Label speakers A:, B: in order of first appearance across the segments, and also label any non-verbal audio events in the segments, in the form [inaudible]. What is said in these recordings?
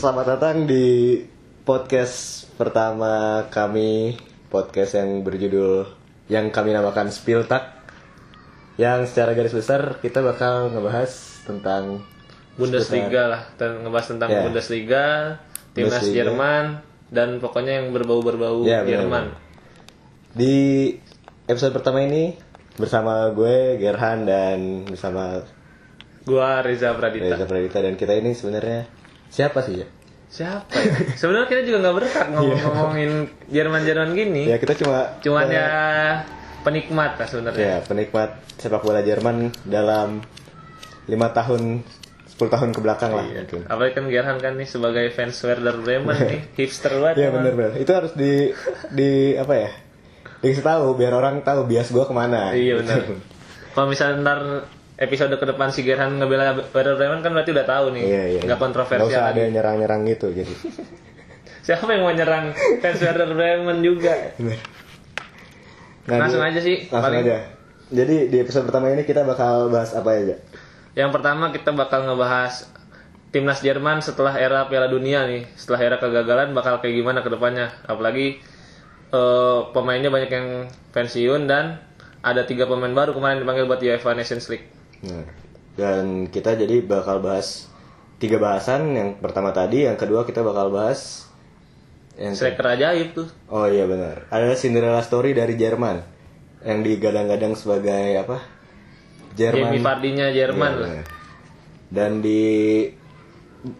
A: selamat datang di podcast pertama kami podcast yang berjudul yang kami namakan Spiltak yang secara garis besar kita bakal ngebahas tentang
B: Bundesliga lah, ngebahas tentang
A: Ya.
B: Bundesliga, timnas
A: Bundesliga.
B: Jerman dan pokoknya yang berbau-berbau
A: Ya,
B: Jerman.
A: di episode pertama ini bersama gue Gerhan dan bersama
B: Gua Reza Pradita.
A: Reza Pradita dan kita ini sebenarnya siapa sih ya?
B: Siapa ya? Sebenarnya kita juga nggak berhak ngomong-ngomongin Jerman-Jerman gini.
A: Ya kita cuma
B: Cuman ya penikmat lah sebenarnya.
A: ya penikmat sepak bola Jerman dalam lima tahun 10 tahun ke belakang lah
B: Iya.
A: mungkin.
B: Apalagi kan Gerhan kan nih sebagai fans Werder Bremen nih, hipster banget.
A: Iya benar benar. Itu harus di di apa ya? Dikasih tahu biar orang tahu bias gue ke mana.
B: Iya benar. [laughs] Kalau misalnya ntar episode ke depan si Gerhan ngebela Werder Bremen kan berarti udah tahu nih.
A: Iya iya.
B: Nggak
A: Nggak
B: kontroversial
A: usah ada yang nyerang-nyerang gitu jadi. [laughs]
B: Siapa yang mau nyerang fans Werder Bremen juga?
A: Nah,
B: Langsung aja sih,
A: Langsung
B: paling-
A: aja. Jadi di episode pertama ini kita bakal bahas apa aja?
B: Yang pertama kita bakal ngebahas timnas Jerman setelah era Piala Dunia nih. Setelah era kegagalan bakal kayak gimana ke depannya. Apalagi eh, pemainnya banyak yang pensiun dan ada tiga pemain baru kemarin dipanggil buat UEFA Nations League.
A: Nah, dan kita jadi bakal bahas tiga bahasan. Yang pertama tadi, yang kedua kita bakal bahas yang
B: Striker ajaib tuh.
A: Oh iya benar. Ada Cinderella story dari Jerman yang digadang-gadang sebagai apa? Jerman.
B: Jamie Vardy-nya Jerman
A: Iya,
B: lah.
A: Dan di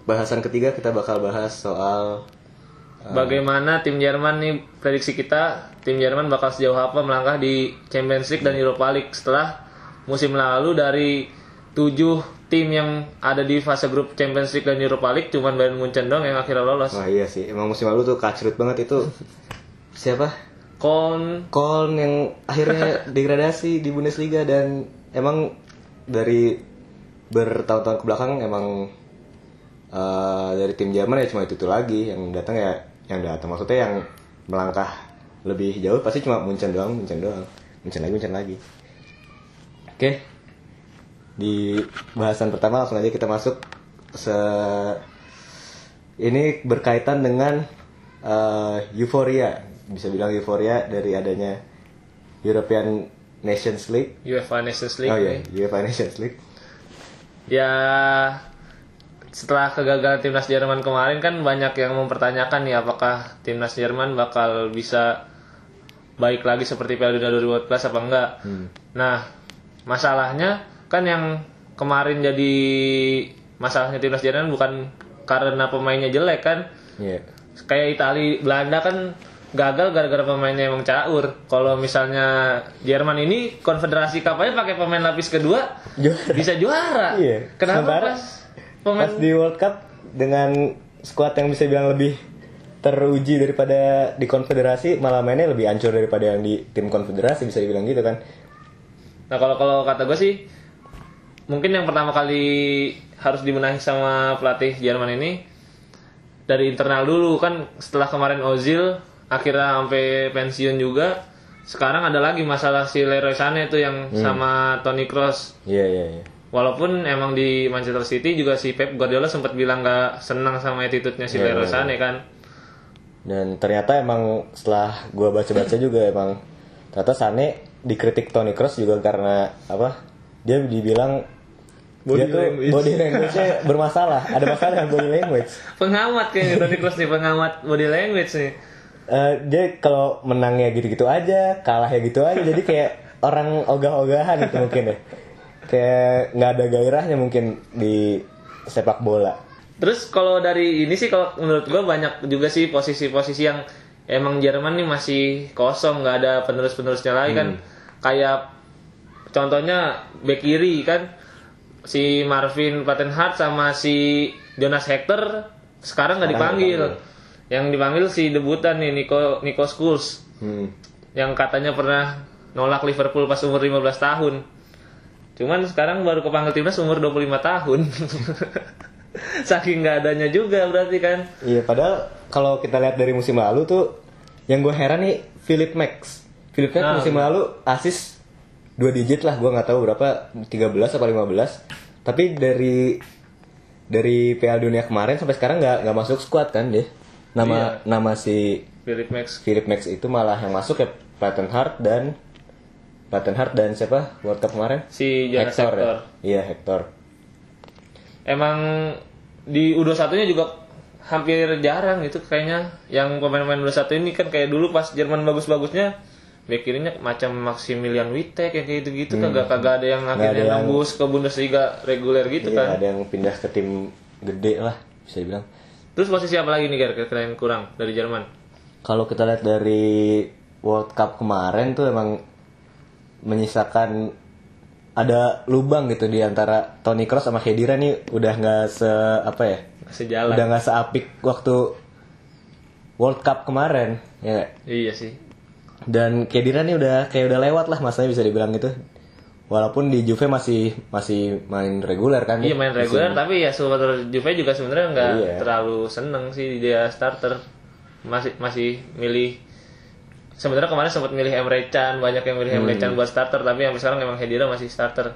A: bahasan ketiga kita bakal bahas soal
B: Bagaimana tim Jerman nih prediksi kita tim Jerman bakal sejauh apa melangkah di Champions League dan Europa League setelah musim lalu dari tujuh tim yang ada di fase grup Champions League dan Europa League cuman Bayern Munchen dong yang akhirnya lolos.
A: Wah iya sih, emang musim lalu tuh kacrut banget itu. [laughs] Siapa?
B: Kon
A: Köln yang akhirnya [laughs] degradasi di Bundesliga dan emang dari bertahun-tahun ke belakang emang eh, dari tim Jerman ya cuma itu, itu lagi yang datang ya yang datang maksudnya yang melangkah lebih jauh pasti cuma Munchen doang, Munchen doang. Munchen lagi, Munchen lagi. Oke. Di bahasan pertama langsung aja kita masuk se ini berkaitan dengan eh, euforia bisa bilang euforia dari adanya European Nations League
B: UEFA Nations League
A: oh iya
B: nih.
A: UEFA Nations League
B: Ya setelah kegagalan timnas Jerman kemarin kan banyak yang mempertanyakan nih apakah timnas Jerman bakal bisa baik lagi seperti Piala Dunia 2014 apa enggak. Nah, masalahnya kan yang kemarin jadi masalahnya timnas Jerman bukan karena pemainnya jelek kan.
A: Iya
B: Kayak Itali, Belanda kan gagal gara-gara pemainnya emang caur. Kalau misalnya Jerman ini konfederasi aja pakai pemain lapis kedua
A: Juara.
B: bisa juara.
A: Iya.
B: Kenapa
A: Sementara
B: pas pemain
A: pas di World Cup dengan skuad yang bisa bilang lebih teruji daripada di konfederasi malah mainnya lebih hancur daripada yang di tim konfederasi bisa dibilang gitu kan
B: Nah kalau kalau kata gue sih mungkin yang pertama kali harus dibenahi sama pelatih Jerman ini dari internal dulu. Kan setelah kemarin Ozil akhirnya sampai pensiun juga sekarang ada lagi masalah si Leroy Sané itu yang sama Toni Kroos.
A: Iya iya iya.
B: Walaupun emang di Manchester City juga si Pep Guardiola sempat bilang gak senang sama attitude-nya si
A: Iya,
B: Leroy
A: iya.
B: Sané kan.
A: Dan ternyata emang setelah gua baca-baca juga emang ternyata Sane dikritik Toni Kroos juga karena apa? Dia dibilang
B: Body
A: dia tuh
B: language.
A: body language-nya bermasalah, ada masalah dengan body language. [laughs]
B: pengamat kayaknya Toni Kroos nih pengamat body language nih
A: Eh, dia kalau menangnya gitu-gitu aja, kalahnya gitu aja, jadi kayak orang ogah-ogahan gitu mungkin ya. Kayak nggak ada gairahnya mungkin di sepak bola.
B: Terus kalau dari ini sih kalau menurut gue banyak juga sih posisi-posisi yang emang Jerman nih masih kosong nggak ada penerus-penerusnya lagi kan kayak contohnya back kiri kan si Marvin Plattenhardt sama si Jonas Hector sekarang nggak dipanggil.
A: nggak
B: Yang dipanggil si debutan nih Nico Nico Schulz
A: Hmm.
B: yang katanya pernah nolak Liverpool pas umur 15 tahun. Cuman sekarang baru kepanggil timnas umur 25 tahun. [laughs] Saking nggak adanya juga berarti kan.
A: Iya, padahal kalau kita lihat dari musim lalu tuh yang gue heran nih Philip Max. Philip Max
B: Nah,
A: musim lalu asis dua digit lah, gue nggak tahu berapa 13 apa 15. Tapi dari dari Piala Dunia kemarin sampai sekarang nggak nggak masuk squad kan dia. Nama nama si
B: Philip Max
A: Philip Max itu malah yang masuk ya Plattenhardt dan Plattenhardt dan siapa World Cup kemarin?
B: si Jonas Hector.
A: ya? Iya Hector.
B: Emang di U21 nya juga hampir jarang gitu kayaknya yang pemain-pemain U21 ini kan kayak dulu pas Jerman bagus-bagusnya back kirinya macam Maximilian Wittek yang kayak gitu-gitu kagak kagak ada yang
A: ada
B: akhirnya
A: yang-
B: nembus ke Bundesliga reguler gitu
A: Iya,
B: kan.
A: ada yang pindah ke tim gede lah bisa dibilang.
B: Terus posisi apa lagi nih Gar kira-kira yang kurang dari Jerman?
A: Kalau kita lihat dari World Cup kemarin tuh emang menyisakan ada lubang gitu di antara Toni Kroos sama Khedira nih udah nggak se apa ya
B: Sejalan.
A: udah nggak seapik waktu World Cup kemarin ya?
B: Iya sih.
A: Dan Khedira nih udah kayak udah lewat lah masanya bisa dibilang gitu walaupun di Juve masih masih main reguler kan
B: Iya
A: dia.
B: main reguler tapi ya supporter Juve juga sebenarnya nggak
A: Iya.
B: terlalu seneng sih dia starter masih masih milih sebenarnya kemarin sempat milih Emre Can banyak yang milih Emre
A: Hmm.
B: Can buat starter tapi sampai sekarang emang Hedira masih starter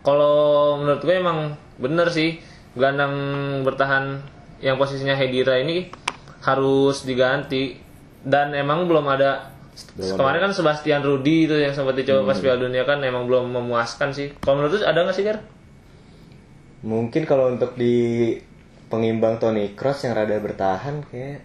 B: kalau menurut gue emang bener sih gelandang bertahan yang posisinya Hedira ini harus diganti dan emang belum ada kemarin kan Sebastian Rudi itu yang sempat dicoba
A: Hmm.
B: pas Piala Dunia kan emang belum memuaskan sih kalau menurut lu ada nggak sih Gar?
A: mungkin kalau untuk di pengimbang Toni Kroos yang rada bertahan kayak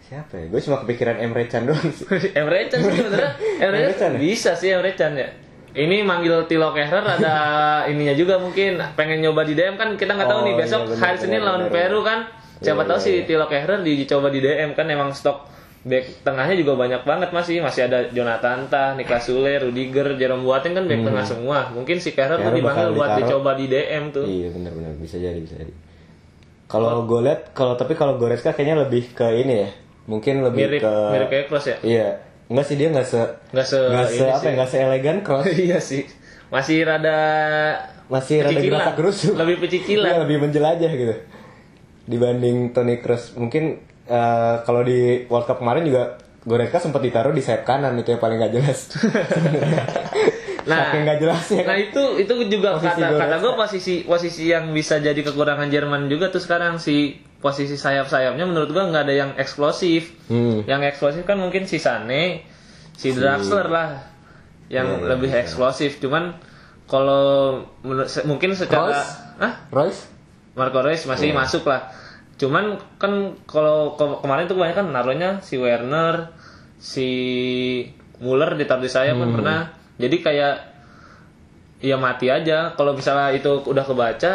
A: siapa ya gue cuma kepikiran Emre Can doang sih [laughs]
B: Emre Can sih sebenarnya [laughs] Emre
A: Emre Can ya?
B: bisa sih Emre Can ya. Ini manggil Tilo Kehrer ada [laughs] ininya juga mungkin pengen nyoba di DM kan kita nggak tahu
A: Oh,
B: nih besok
A: iya, benar,
B: hari Senin lawan Peru kan. Siapa
A: Iya,
B: tahu
A: iya,
B: si
A: iya.
B: Tilo Kehrer dicoba di DM kan emang stok back tengahnya juga banyak banget masih masih ada Jonathan Tah, Niklas Sule, Rudiger, Jerome Boateng kan back tengah semua. Mungkin si Kehrer tuh
A: Hmm.
B: Dipanggil buat dicoba di DM tuh.
A: iya benar-benar bisa jadi bisa jadi kalau gue lihat kalau tapi kalau Goretzka kayaknya lebih ke ini ya mungkin lebih
B: Mirip
A: ke
B: mirip kayak Kroos ya.
A: iya enggak sih dia nggak se
B: Nggak se
A: nggak se apa
B: sih.
A: ya nggak se elegan Kroos [laughs]
B: iya sih. Masih rada
A: masih rada
B: Pecicilan.
A: gerasa gerusuk
B: Lebih pecicilan.
A: Iya, lebih menjelajah gitu dibanding Toni Kroos mungkin eh, kalau di World Cup kemarin juga Goretzka sempat ditaruh di sayap kanan itu yang paling nggak jelas [laughs]
B: Nah,
A: saking nggak jelasnya
B: Nah itu itu juga
A: Posisi
B: kata kata gue posisi posisi yang bisa jadi kekurangan Jerman juga tuh sekarang si posisi sayap-sayapnya menurut gua nggak ada yang eksplosif.
A: Hmm.
B: Yang eksplosif kan mungkin si Sane, si Draxler lah yang
A: Iya,
B: lebih eksplosif. Cuman kalau mungkin secara
A: Royce?
B: ah
A: Royce
B: Marco Reus masih masuk lah. Cuman kan kalau ke- kemarin tuh banyak kan naruhnya si Werner, si Muller ditaruh di sayap
A: Hmm.
B: kan pernah. Jadi kayak ya mati aja. Kalau misalnya itu udah kebaca,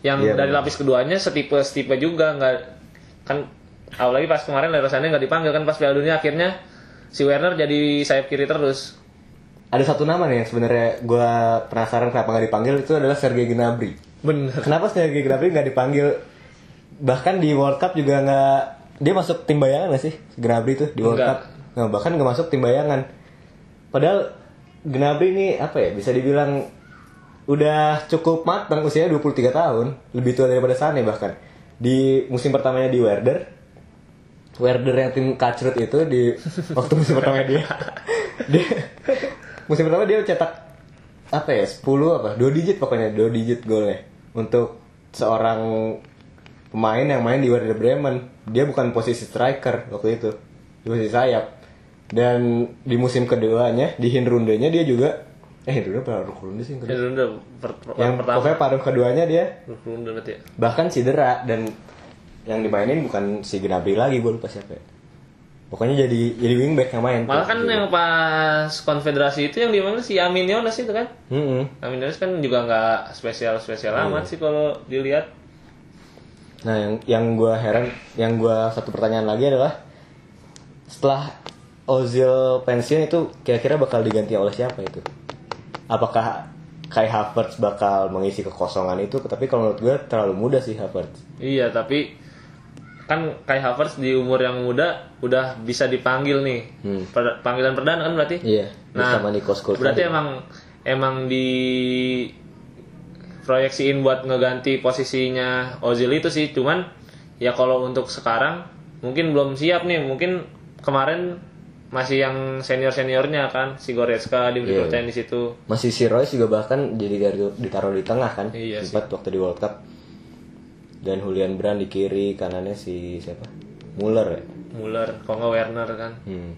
B: yang
A: Iya,
B: dari lapis keduanya setipe setipe juga nggak kan apalagi pas kemarin Leroy Sané nggak dipanggil kan pas Piala Dunia akhirnya si Werner jadi sayap kiri terus.
A: ada satu nama nih yang sebenarnya gue penasaran kenapa nggak dipanggil itu adalah Sergei Gnabry
B: Bener.
A: kenapa Sergei Gnabry nggak dipanggil bahkan di World Cup juga nggak dia masuk tim bayangan nggak sih? Gnabry tuh di World
B: Nggak.
A: Cup. Nah, bahkan nggak masuk tim bayangan. Padahal Gnabry ini apa ya bisa dibilang udah cukup matang usianya 23 tahun. Lebih tua daripada Sane bahkan. Di musim pertamanya di Werder. Werder yang tim kacrut itu di [laughs] waktu musim pertama dia, dia musim pertama dia cetak apa ya 10 apa dua digit pokoknya dua digit golnya. Untuk seorang pemain yang main di Werder Bremen dia bukan posisi striker waktu itu di posisi sayap dan di musim keduanya di Hinrundenya dia juga eh Hinrunde apa Runde sih yang kedua?
B: Udah per- per-
A: yang
B: pertama.
A: pokoknya paruh keduanya dia
B: Runde berarti ya.
A: bahkan cedera dan yang dimainin bukan si Gnabry lagi gue lupa siapa ya. pokoknya jadi jadi wingback yang main
B: Malah kan yang pas konfederasi itu yang dimainin si Amin Yonas itu kan.
A: Mm-mm.
B: Amin Yonas kan juga nggak spesial spesial
A: Iya.
B: amat sih kalau dilihat.
A: Nah yang yang gue heran yang gue satu pertanyaan lagi adalah setelah Ozil pensiun itu kira-kira bakal diganti oleh siapa itu? Apakah Kai Havertz bakal mengisi kekosongan itu? Tapi kalau menurut gue terlalu muda sih Havertz.
B: Iya tapi kan Kai Havertz di umur yang muda udah bisa dipanggil nih.
A: Hmm.
B: Per- panggilan perdana kan berarti.
A: iya
B: Nah, berarti emang emang di proyeksiin buat ngeganti posisinya Ozil itu sih. Cuman ya kalau untuk sekarang mungkin belum siap nih. Mungkin kemarin masih yang senior seniornya kan si Goretzka diberi
A: Iya.
B: percayaan di situ.
A: Masih si Royce juga bahkan jadi ditaruh di tengah kan
B: Iya sih.
A: sempat waktu di World Cup. Dan Julian Brand di kiri kanannya si siapa? Muller ya?
B: Muller kalau nggak Werner kan.
A: Hmm.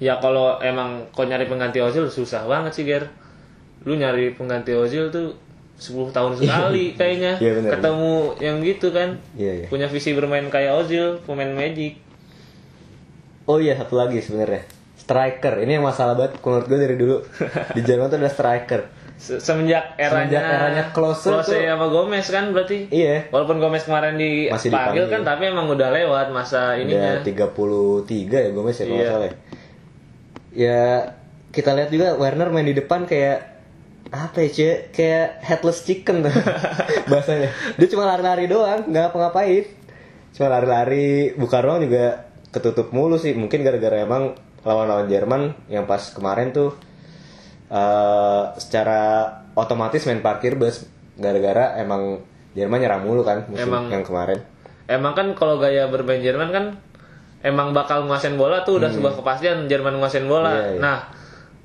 B: ya kalau emang kau nyari pengganti Ozil susah banget sih Ger. Lu nyari pengganti Ozil tuh 10 tahun sekali [laughs] kayaknya.
A: Iya, bener.
B: ketemu yang gitu kan.
A: Iya iya.
B: Punya visi bermain kayak Ozil pemain Magic.
A: Oh iya satu lagi sebenarnya. Striker. Ini yang masalah banget menurut gue dari dulu. [laughs] Di Jerman tuh ada striker.
B: Se- semenjak eranya
A: Semenjak eranya Klose tuh-
B: sama Gomez kan berarti?
A: Iya.
B: Walaupun Gomez kemarin
A: Masih
B: dipanggil.
A: Dipanggil.
B: kan tapi emang udah lewat masa ininya.
A: Udah 33 ya Gomez ya kalau
B: Iya.
A: salah ya. Ya kita lihat juga Werner main di depan kayak apa ya Cie? kayak headless chicken tuh [laughs] bahasanya. Dia cuma lari-lari doang, nggak apa-ngapain. Cuma lari-lari, buka ruang juga ketutup mulu sih. Mungkin gara-gara emang lawan-lawan Jerman yang pas kemarin tuh eh secara otomatis main parkir bus gara-gara emang Jerman nyerang mulu kan musim
B: Emang-
A: yang kemarin.
B: emang kan kalau gaya bermain Jerman kan emang bakal nguasain bola tuh udah sebuah kepastian Jerman nguasain bola.
A: Hmm. Iya, iya.
B: Nah,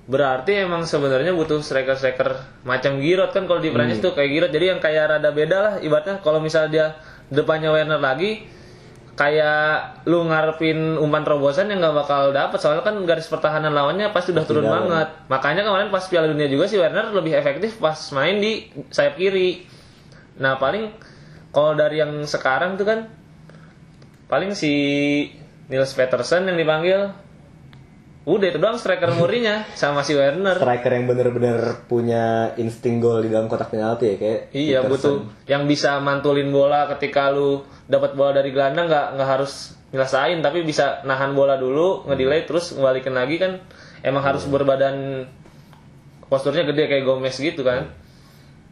B: berarti emang sebenarnya butuh striker-striker macam Giroud kan kalau di Prancis
A: Hmm.
B: tuh kayak Giroud. Jadi yang kayak rada beda lah ibaratnya kalau misalnya dia depannya Werner lagi kayak lu ngarepin umpan terobosan yang nggak bakal dapet soalnya kan garis pertahanan lawannya pasti udah turun
A: dalam.
B: banget makanya kemarin pas Piala Dunia juga si Werner lebih efektif pas main di sayap kiri nah paling kalau dari yang sekarang tuh kan paling si Nils Peterson yang dipanggil udah itu doang striker murninya sama si Werner.
A: Striker yang bener-bener punya insting gol di dalam kotak penalti ya kayak
B: iya
A: Peterson.
B: butuh yang bisa mantulin bola ketika lu dapat bola dari gelandang nggak nggak harus nyelesain tapi bisa nahan bola dulu ngedelay terus ngembalikin lagi kan. Emang harus berbadan posturnya gede kayak Gomez gitu kan.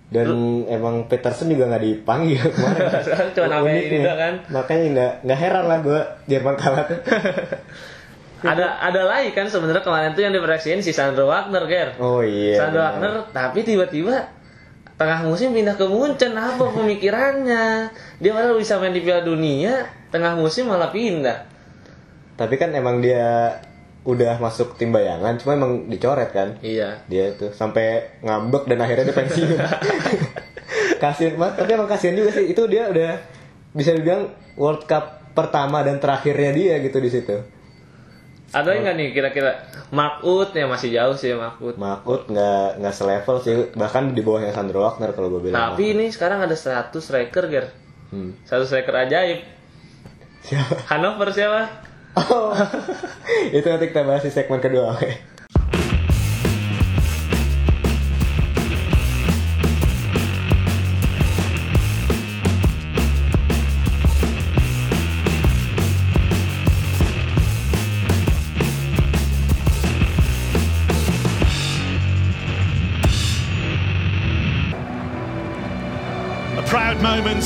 A: Dan emang Peterson juga nggak dipanggil [laughs] kemarin.
B: Cuma namanya ini kan.
A: makanya nggak nggak heran lah gue Jerman kalah. tuh [laughs]
B: ada ada lagi kan sebenarnya kemarin tuh yang diproyeksiin si Sandro Wagner Ger.
A: Oh iya
B: Sandro
A: benar.
B: Wagner tapi tiba-tiba tengah musim pindah ke Munchen. Apa pemikirannya? Dia malah bisa main di Piala Dunia tengah musim malah pindah.
A: Tapi kan emang dia udah masuk tim bayangan cuma emang dicoret kan?
B: Iya.
A: Dia tuh sampai ngambek dan akhirnya dia pensiun [laughs] kasian banget tapi emang kasian juga sih. Itu dia udah bisa dibilang World Cup pertama dan terakhirnya dia gitu di situ
B: ada nggak nih kira-kira? Mark Ut ya masih jauh sih Mark Ut
A: Makut nggak nggak selevel sih. Bahkan di bawahnya Sandro Wagner kalau gue bilang.
B: Tapi ini sekarang ada 100 striker Ger.
A: Hmm.
B: satu striker ajaib.
A: Siapa?
B: Hannover siapa?
A: Oh. [laughs] Itu nanti kita bahas di segmen kedua oke.
C: A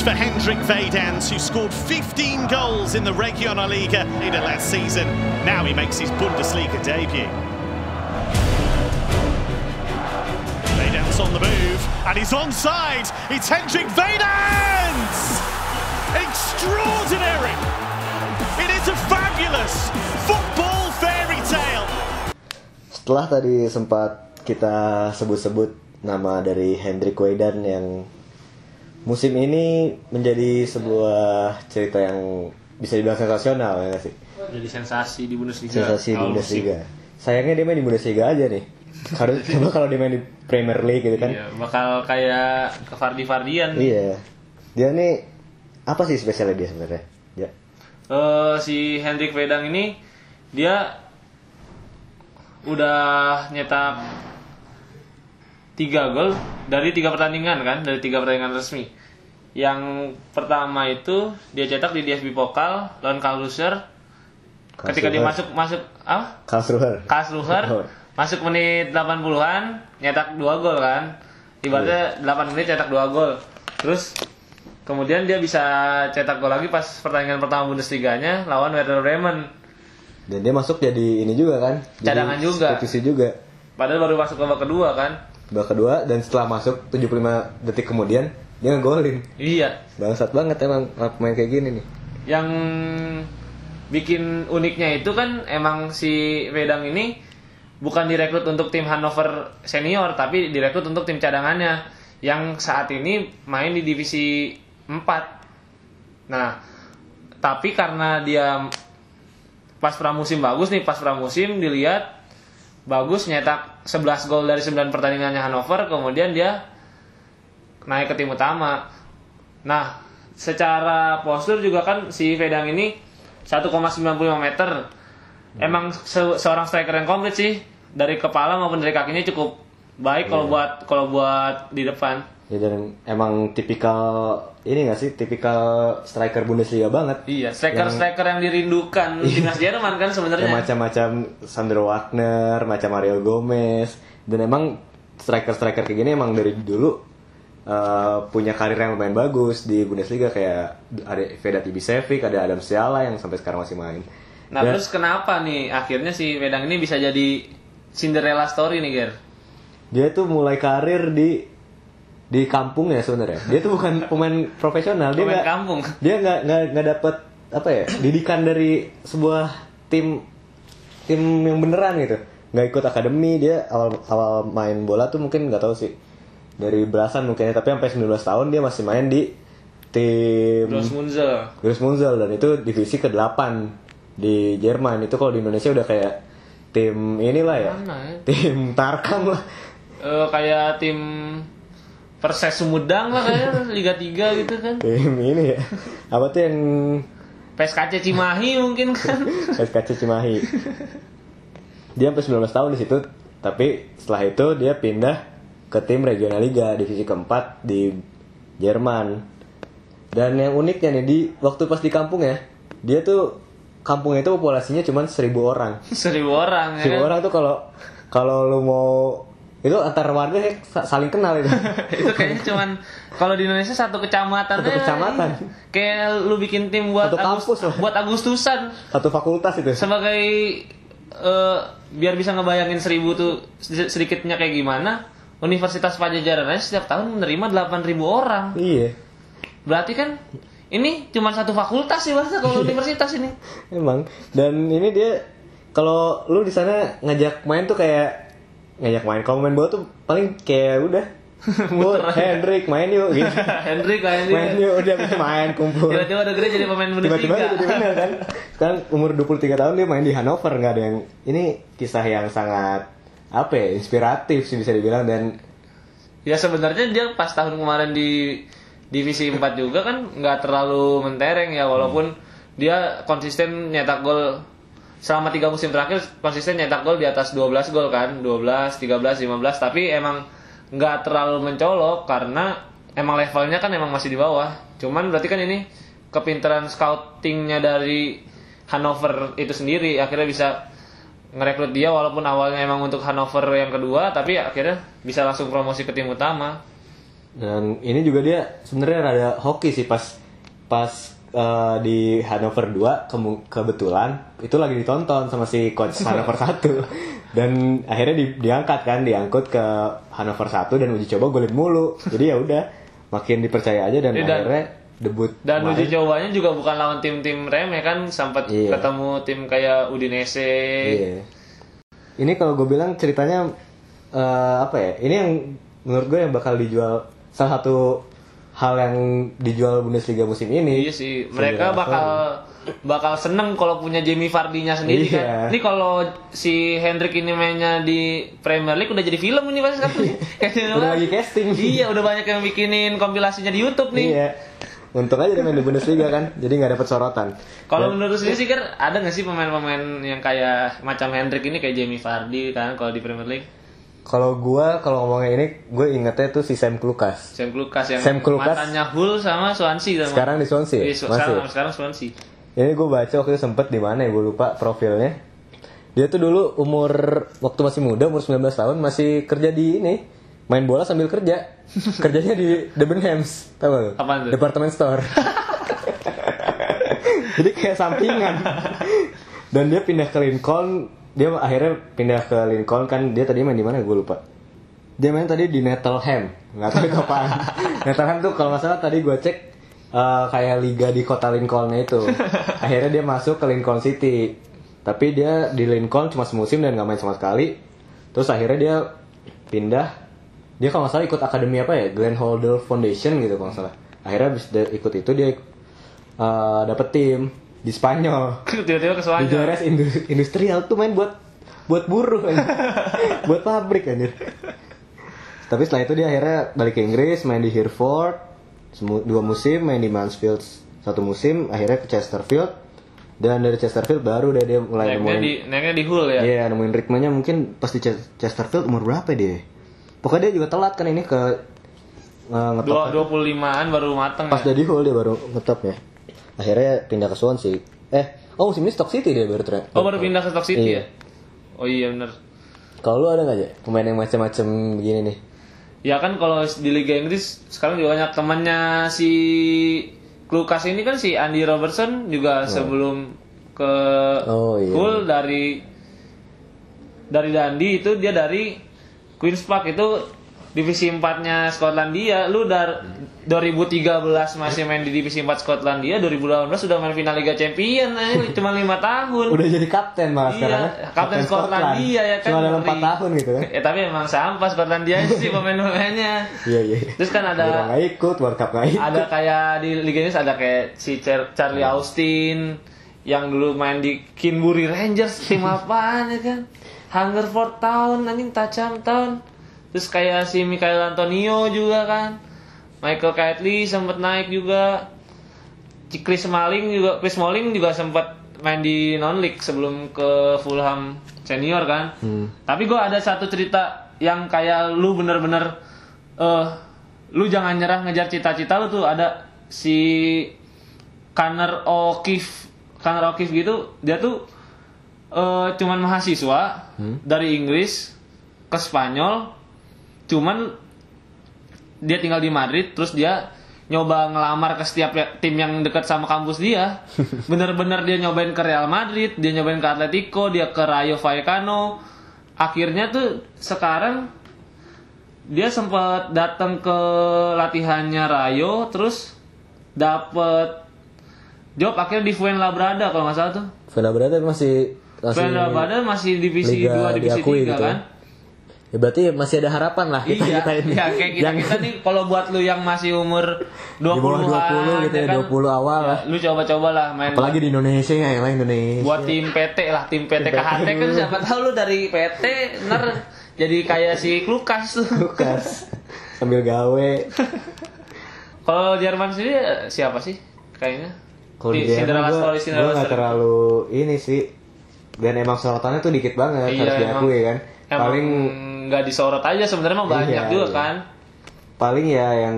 C: for Hendrik Veydans, who scored 15 goals in the Regionalliga in the last season. Now he makes his Bundesliga debut. Veydans on the move, and he's onside. It's Hendrik Veydans! Extraordinary! It is a fabulous football fairy tale.
A: setelah tadi sempat kita sebut-sebut nama dari Hendrik Weidan yang musim ini menjadi sebuah cerita yang bisa dibilang sensasional ya sih?
B: Jadi sensasi di Bundesliga.
A: Sensasi di Bundesliga. Sayangnya dia main di Bundesliga aja nih. [laughs] Harus coba kalau dia main di Premier League gitu kan.
B: Iya, bakal kayak ke Fardi Fardian
A: iya. Dia nih apa sih spesialnya dia sebenarnya? Ya
B: Eh, si Hendrik Vedang ini dia udah nyetak tiga gol dari tiga pertandingan kan? Dari tiga pertandingan resmi. Yang pertama itu dia cetak di DFB Pokal lawan Karlsruher ketika dia masuk masuk ah?
A: Karlsruher Oh.
B: masuk menit 80-an nyetak dua gol kan? Ibaratnya 8 menit cetak dua gol. Terus kemudian dia bisa cetak gol lagi pas pertandingan pertama Bundesliga-nya lawan Werder Bremen.
A: Dan dia masuk jadi ini juga kan?
B: Cadangan juga.
A: substitusi juga.
B: Padahal baru masuk babak kedua kan
A: babak kedua dan setelah masuk 75 detik kemudian dia ngegolin.
B: Iya.
A: Bangsat banget emang pemain kayak gini nih.
B: Yang bikin uniknya itu kan emang si Wedang ini bukan direkrut untuk tim Hannover senior tapi direkrut untuk tim cadangannya yang saat ini main di divisi 4 Nah, tapi karena dia pas pramusim bagus nih, pas pramusim dilihat bagus nyetak 11 gol dari 9 pertandingannya Hannover, kemudian dia naik ke tim utama. Nah, secara postur juga kan si Vedang ini 1,95 meter. Emang se- seorang striker yang komplit sih dari kepala maupun dari kakinya cukup baik kalau buat kalau buat di depan.
A: Ya dan emang tipikal ini gak sih tipikal striker Bundesliga banget.
B: Iya, striker-striker yang dirindukan timnas Jerman kan
A: Yang
B: sebenarnya.
A: macam-macam Sandro Wagner, macam Mario Gomez dan emang striker-striker kayak gini emang dari dulu uh, punya karir yang lumayan bagus di Bundesliga kayak ada Vedat Ibisevic, ada Adam Siala yang sampai sekarang masih main.
B: Nah,
A: Dan-
B: terus kenapa nih akhirnya si Wedang ini bisa jadi Cinderella story nih, Ger?
A: dia tuh mulai karir di di kampung ya sebenarnya. Dia tuh bukan pemain profesional, dia
B: Pemain
A: nggak
B: kampung.
A: dia nggak nggak nggak dapet apa ya didikan dari sebuah tim tim yang beneran gitu. Nggak ikut akademi dia awal awal main bola tuh mungkin nggak tahu sih dari belasan mungkin ya, tapi sampai 19 tahun dia masih main di tim
B: Terus Munzel.
A: Grace Munzel dan itu divisi ke-8 di Jerman. Itu kalau di Indonesia udah kayak tim inilah ya.
B: Mana ya?
A: Tim Tarkam lah.
B: Eh, kayak tim Perses Sumedang lah kayaknya [laughs] Liga 3 gitu kan.
A: tim ini ya apa tuh yang
B: PSKC Cimahi mungkin kan. [laughs]
A: SKC Cimahi dia sampai 19 tahun di situ tapi setelah itu dia pindah ke tim regional liga divisi keempat di Jerman dan yang uniknya nih di waktu pas di kampung ya dia tuh kampungnya itu populasinya cuma 1000 orang [laughs]
B: Seribu orang ya.
A: 1000
B: kan?
A: orang tuh kalau kalau lu mau itu antar warga ya sa- saling kenal itu. [laughs]
B: Itu kayaknya cuman kalau di Indonesia satu kecamatan
A: Satu kecamatan.
B: kayak lu bikin tim buat
A: Satu kampus lah.
B: buat Agustusan.
A: Satu fakultas itu.
B: Sebagai eh, biar bisa ngebayangin seribu tuh sedi- sedikitnya kayak gimana Universitas Pajajaran aja setiap tahun menerima 8.000 orang.
A: Iya.
B: Berarti kan ini cuma satu fakultas sih bahasa kalau universitas ini.
A: Emang. Dan ini dia kalau lu di sana ngajak main tuh kayak ngajak main. Kalau main bola tuh paling kayak udah. [laughs] Bu, Hendrik main yuk gitu. [laughs]
B: Hendrik
A: main
B: ini
A: yuk udah main kumpul.
B: tiba-tiba udah gede jadi pemain
A: Tiba-tiba
B: Bundesliga
A: jadi bener kan. Sekarang umur 23 tahun dia main di Hannover nggak ada yang ini kisah yang sangat apa ya inspiratif sih bisa dibilang dan
B: ya sebenarnya dia pas tahun kemarin di divisi 4 juga kan nggak terlalu mentereng ya walaupun dia konsisten nyetak gol selama tiga musim terakhir konsisten nyetak gol di atas 12 gol kan? 12 13 15 tapi emang nggak terlalu mencolok karena emang levelnya kan emang masih di bawah. Cuman berarti kan ini kepintaran scoutingnya dari Hannover itu sendiri. Akhirnya bisa ngerekrut dia walaupun awalnya emang untuk Hannover yang kedua tapi akhirnya bisa langsung promosi ke tim utama.
A: Dan ini juga dia sebenarnya rada hoki sih pas pas eh, di Hannover 2 kemu- kebetulan itu lagi ditonton sama si coach [laughs] Hannover 1 dan akhirnya di- diangkat kan diangkut ke Hannover 1 dan uji coba golin mulu. Jadi ya udah makin dipercaya aja dan
B: Iya, dan-
A: akhirnya debut
B: dan
A: kemarin.
B: uji cobanya juga bukan lawan tim-tim remeh kan sempat
A: Iya.
B: ketemu tim kayak Udinese
A: Iya. Ini kalau gue bilang ceritanya eh, apa ya? Ini yang menurut gue yang bakal dijual salah satu hal yang dijual Bundesliga musim ini.
B: Iya sih, mereka bakal bakal seneng kalau punya Jamie Vardy-nya sendiri
A: Iya.
B: kan. Ini kalau si Hendrik ini mainnya di Premier League udah jadi film ini pasti sekarang. [laughs] Kayaknya
A: Udah lagi casting.
B: Iya, udah banyak yang bikinin kompilasinya di YouTube nih.
A: Iya. Untung aja dia main di Bundesliga kan, jadi nggak dapet sorotan.
B: Kalau menurut sendiri sih kan ada nggak sih pemain-pemain yang kayak macam Hendrik ini kayak Jamie Vardy kan kalau di Premier League?
A: Kalau gua kalau ngomongnya ini, gue ingetnya tuh si Sam Klukas.
B: Sam Klukas yang
A: Sam Klukas.
B: matanya Hull sama Swansea sama.
A: Sekarang di Swansea,
B: Iya, Sw-
A: masih.
B: sekarang, sekarang Swansea.
A: Ini gue baca waktu itu sempet di mana ya, gue lupa profilnya. Dia tuh dulu umur waktu masih muda, umur 19 tahun masih kerja di ini, main bola sambil kerja. [laughs] Kerjanya di Debenhams, tau gak lu?
B: Apaan tuh?
A: Department store. [laughs] Jadi kayak sampingan. [laughs] Dan dia pindah ke Lincoln, dia akhirnya pindah ke Lincoln kan dia tadi main di mana gue lupa. Dia main tadi di Nettleham, nggak tahu itu apaan. [laughs] Nettleham tuh kalau nggak salah tadi gue cek eh, kayak liga di kota Lincolnnya itu. [laughs] Akhirnya dia masuk ke Lincoln City, tapi dia di Lincoln cuma semusim dan nggak main sama sekali. Terus akhirnya dia pindah, dia kalau nggak salah ikut akademi apa ya, Glenn Holdell Foundation gitu kalau nggak salah. Akhirnya abis dia ikut itu dia eh, dapet tim di Spanyol.
B: tiba-tiba ke Spanyol
A: Juarez Indu- Industrial tuh main buat buat buruh [laughs] buat pabrik anjir. Tapi setelah itu dia akhirnya balik ke Inggris, main di Hereford dua musim, main di Mansfield satu musim, akhirnya ke Chesterfield dan dari Chesterfield baru deh dia mulai
B: naiknya
A: nemuin
B: di naiknya di Hull ya
A: Iya, nemuin ritmenya mungkin pas di Ches- Chesterfield umur berapa dia? Pokoknya dia juga telat kan ini ke uh, ngetop.
B: dua dua puluh limaan baru mateng
A: Pas
B: ya.
A: jadi Hull dia baru ngetop ya. Akhirnya pindah ke Swansea. Eh, oh musim ini Stock City dia baru tra-
B: oh baru pindah ke Stock City
A: Iya.
B: ya oh iya bener
A: Kalau lu ada nggak aja pemain yang macam-macam begini nih?
B: ya kan kalau di Liga Inggris sekarang juga banyak temannya si Lukas ini kan si Andy Robertson juga sebelum ke
A: Oh, iya.
B: Hull dari dari Dundee itu dia dari Queens Park itu divisi 4-nya Skotlandia lu dari 2013 masih main di divisi 4 Skotlandia 2018 sudah main final Liga Champion eh, [laughs] cuma lima tahun
A: Udah jadi kapten malah
B: Iya,
A: sekarang. ya?
B: kapten Skotlandia ya kan.
A: Cuma dalam 4
B: ngeri.
A: tahun gitu kan.
B: Ya tapi emang sampah Skotlandia sih [laughs] pemain-pemainnya.
A: Iya, iya.
B: Terus kan
A: Udah
B: ada
A: nggak ikut, World Cup nggak ikut.
B: ada kayak di Liga Inggris ada kayak si Char- Charlie
A: Iya.
B: Austin yang dulu main di Kinbury Rangers tim [laughs] apaan ya kan? Hungerford Town anjing Tacham Town. Terus kayak si Michael Antonio juga kan. Michael Kaitley sempat naik juga. Chris Smalling juga Chris Smalling juga sempat main di non league sebelum ke Fulham senior kan.
A: Hmm.
B: Tapi gue ada satu cerita yang kayak lu bener-bener eh lu jangan nyerah ngejar cita-cita lu tuh ada si Connor O'Keefe Connor O'Keefe gitu dia tuh eh cuman mahasiswa dari Inggris ke Spanyol cuman dia tinggal di Madrid terus dia nyoba ngelamar ke setiap tim yang dekat sama kampus dia. [laughs] Bener-bener dia nyobain ke Real Madrid dia nyobain ke Atletico dia ke Rayo Vallecano. Akhirnya tuh sekarang dia sempat datang ke latihannya Rayo terus dapet job akhirnya di Fuenlabrada kalau nggak salah tuh.
A: Fuenlabrada masih masih
B: Fuenlabrada masih divisi
A: Liga
B: 2 divisi 3
A: diakui gitu ya.
B: kan
A: Ya berarti masih ada harapan lah kita
B: iya,
A: kita ini.
B: iya kayak kita,
A: Yang
B: kita nih kalau buat lu yang masih umur 20
A: di bawah 20 gitu ya, 20 awal lah.
B: Lu coba-coba lah main
A: Apalagi di Indonesia ya, emang Indonesia.
B: buat tim PT lah, tim PT KHT kan siapa tahu lu dari PT ntar jadi kayak si Lukas tuh. [laughs]
A: Lukas sambil gawe. [laughs]
B: Kalau Jerman sendiri siapa sih kayaknya?
A: Kalau di
B: Di Cinderella
A: Jerman
B: Story,
A: gue
B: Cinderella
A: nggak
B: Story.
A: terlalu ini sih. Dan emang sorotannya tuh dikit banget
B: Iya,
A: harus diakui
B: emang-
A: kan.
B: Emang
A: Paling
B: nggak disorot aja sebenarnya mah banyak
A: Iya,
B: juga
A: iya.
B: kan.
A: paling ya yang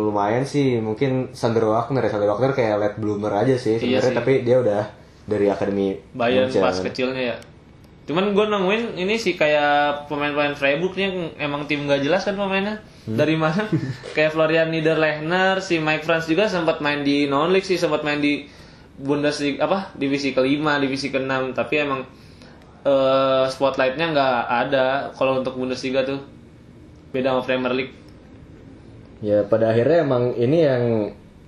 A: lumayan sih mungkin Sander Wagner ya Sander Wagner kayak late bloomer aja sih
B: Iya
A: sebenarnya
B: sih.
A: tapi dia udah dari akademi
B: Bayern
A: Munchen.
B: pas kecilnya ya. Cuman gue nemuin ini sih kayak pemain-pemain Freiburg nih emang tim gak jelas kan pemainnya.
A: Hmm.
B: Dari mana? [laughs] kayak Florian Niederlechner, si Mike Franz juga sempat main di non league sih, sempat main di Bundesliga apa? Divisi kelima, divisi keenam. Tapi emang eh spotlightnya nggak ada kalau untuk Bundesliga tuh. Beda sama Premier League.
A: Ya pada akhirnya emang ini yang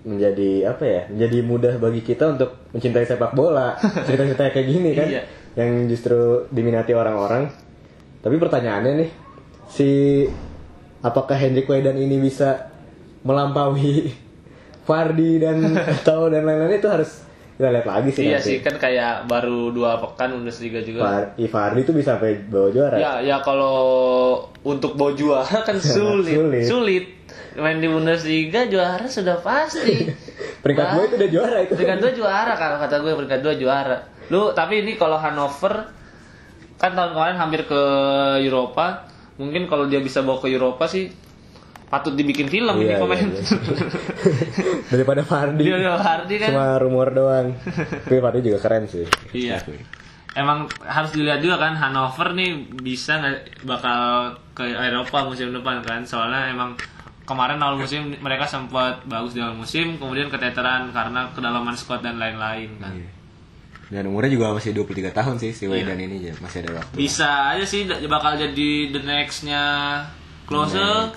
A: menjadi apa ya? Menjadi mudah bagi kita untuk mencintai sepak bola. [laughs] Cerita-cerita kayak gini kan,
B: Iya.
A: yang justru diminati orang-orang. Tapi pertanyaannya nih, si apakah Hendrik Wedan ini bisa melampaui [laughs] Fardi dan [laughs] atau dan lain-lain itu harus kita lihat lagi sih.
B: iya
A: nanti.
B: sih kan kayak baru dua pekan Bundesliga juga.
A: Far- Fardi tuh bisa sampai bawa juara.
B: Ya, ya kalau untuk bawa juara kan [laughs] sulit.
A: sulit.
B: sulit. Main di Bundesliga juara sudah pasti. [laughs]
A: Peringkat gue itu udah juara itu.
B: Peringkat dua juara kalau kata gue peringkat dua juara. Lu tapi ini kalau Hannover kan tahun kemarin hampir ke Eropa. Mungkin kalau dia bisa bawa ke Eropa sih patut dibikin film ini
A: Iya,
B: pemain.
A: iya, [laughs] iya. Daripada Fardi.
B: Kan.
A: Cuma rumor doang. [laughs] Tapi Fardi juga keren sih.
B: Iya. Emang harus dilihat juga kan Hannover nih bisa nggak bakal ke Eropa musim depan kan soalnya emang kemarin awal musim mereka sempat bagus di awal musim kemudian keteteran karena kedalaman squad dan lain-lain kan.
A: Dan umurnya juga masih 23 tahun sih si
B: Iya.
A: Wedan ini ya, masih ada waktu.
B: Bisa aja sih bakal jadi the next-nya Klose.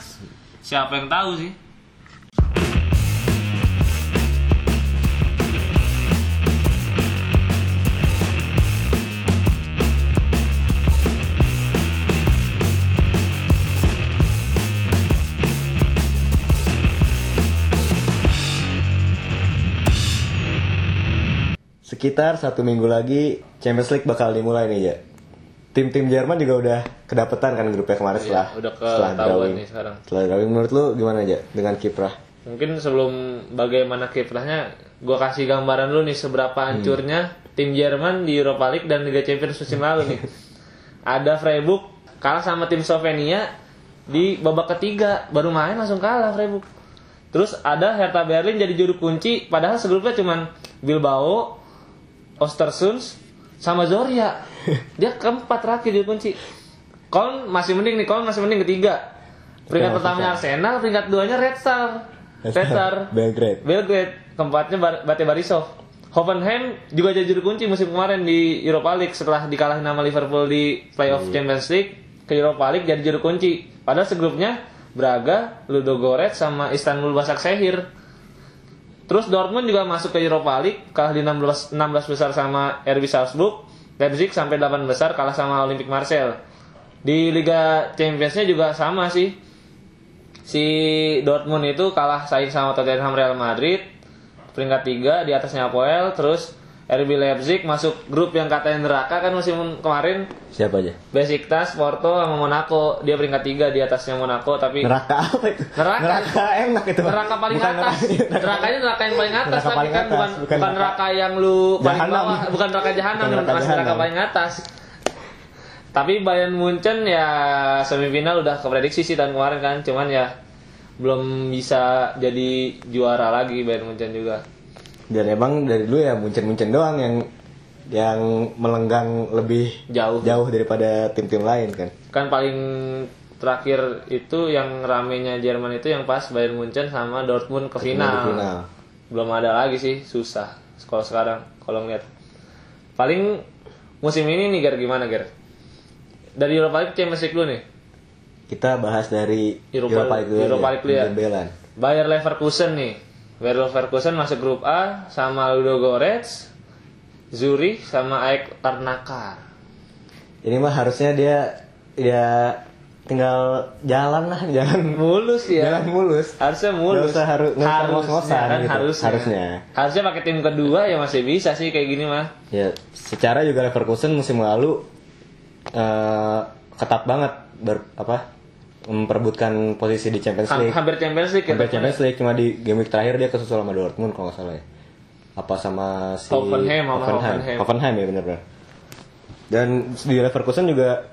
B: Siapa yang tahu sih?
A: sekitar satu minggu lagi Champions League bakal dimulai nih ya. Tim-tim Jerman juga udah kedapetan kan grupnya kemarin setelah
B: udah
A: setelah
B: ketahuan
A: drawing.
B: nih sekarang.
A: Setelah drawing menurut lu gimana aja dengan kiprah?
B: Mungkin sebelum bagaimana kiprahnya, gue kasih gambaran dulu nih seberapa hancurnya tim Jerman di Europa League dan Liga Champions musim lalu nih. [laughs] Ada Freiburg kalah sama tim Slovenia di babak ketiga, baru main langsung kalah Freiburg. Terus ada Hertha Berlin jadi juru kunci, padahal segrupnya cuman Bilbao, Ostersund, sama Zoria. [laughs] Dia keempat terakhir juru kunci. Kon masih mending nih, Kon masih mending ketiga. Peringkat
A: Oke,
B: pertamanya Arsenal, peringkat duanya Red Star. Red Star.
A: Belgrade.
B: Belgrade, keempatnya Bar- Bate Barisov. Hoffenheim juga jadi juru kunci musim kemarin di Europa League setelah dikalahin nama Liverpool di playoff Champions League ke Europa League jadi juru kunci. Padahal segrupnya Braga, Ludogorets sama Istanbul Basaksehir. Terus Dortmund juga masuk ke Europa League, kalah di 16, 16 besar sama RB Salzburg. Leipzig sampai 8 besar kalah sama Olympique Marseille. Di Liga Champions-nya juga sama sih. Si Dortmund itu kalah saing sama Tottenham Real Madrid. Peringkat 3 di atasnya Apoel. Terus RB Leipzig masuk grup yang katanya neraka kan musim kemarin.
A: Siapa aja?
B: Besiktas, Porto sama Monaco. Dia peringkat 3 di atasnya Monaco tapi
A: Neraka apa itu?
B: Neraka.
A: enak itu.
B: neraka paling
A: Bukan
B: atas.
A: neraka-
B: Nerakanya neraka yang paling atas
A: Neraka
B: tapi
A: paling
B: kan
A: atas,
B: bukan
A: bukan
B: bukan
A: neraka-
B: neraka yang lu paling
A: Jahanam.
B: bawah, bukan neraka jahanam,
A: Bukan neraka
B: neraka, neraka paling atas. Tapi Bayern Munchen ya semifinal udah keprediksi sih tahun kemarin kan, cuman ya belum bisa jadi juara lagi Bayern Munchen juga.
A: Dan emang dari dulu ya muncen-muncen doang yang yang melenggang lebih
B: Jauh.
A: jauh daripada tim-tim lain kan.
B: Kan paling terakhir itu yang ramenya Jerman itu yang pas Bayern Munchen sama Dortmund ke final.
A: final.
B: Belum ada lagi sih, susah. Kalau sekarang kalau ngeliat. Paling musim ini nih Ger gimana Ger? Dari Europa League Champions League dulu nih.
A: Kita bahas dari
B: Europa-
A: Europa League dulu
B: Europa League ya. Bayer Leverkusen nih. Bayer Leverkusen masuk grup A sama Ludogorets, Zurich sama AEK Larnaca.
A: Ini mah harusnya dia ya tinggal jalan lah, jalan
B: Mulus ya.
A: jalan mulus.
B: Harusnya mulus.
A: Usah haru- usah
B: harusnya kan
A: gitu.
B: harusnya.
A: Harusnya.
B: Harusnya pakai tim kedua ya masih bisa sih kayak gini mah.
A: Ya, secara juga Leverkusen musim lalu eh, ketat banget ber, apa memperebutkan posisi di Champions
B: Ham-
A: League.
B: hampir Champions League ya.
A: Sampai Champions League cuma di game week terakhir dia kesusul sama Dortmund kalau nggak salah ya. Apa sama si
B: Hoffenheim
A: Hoffenheim.
B: Hoffenheim.
A: Hoffenheim ya benar-benar. Dan di Leverkusen juga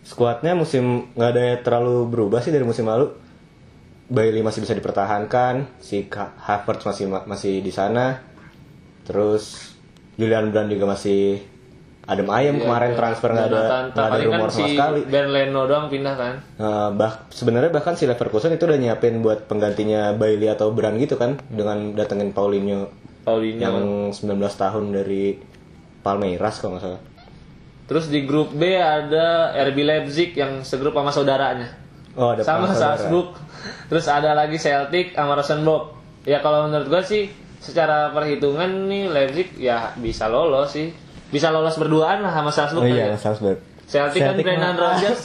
A: skuadnya musim nggak ada yang terlalu berubah sih dari musim lalu. Bailey masih bisa dipertahankan, si Havertz masih masih di sana. Terus Julian Brand juga masih adem ayem kemarin transfer nggak ada
B: Jonathan,
A: nggak ada
B: paling kan
A: rumor sama
B: si
A: sekali.
B: Ben Leno doang pindah kan.
A: Nah, bah sebenarnya bahkan si Leverkusen itu udah nyiapin buat penggantinya Bailey atau Brand gitu kan dengan datengin Paulinho
B: Paulinho.
A: yang 19 tahun dari Palmeiras kalau nggak salah.
B: Terus di grup B ada RB Leipzig yang segrup sama saudaranya.
A: Oh, ada
B: sama
A: saudara.
B: Salzburg. Terus ada lagi Celtic sama Rosenborg. Ya kalau menurut gua sih secara perhitungan nih Leipzig ya bisa lolos sih. Bisa lolos berduaan lah sama Salzburg
A: Oh
B: kan
A: iya,
B: ya.
A: Salzburg.
B: Celtic, kan
A: Celtic
B: Brendan
A: mah-
B: Rodgers.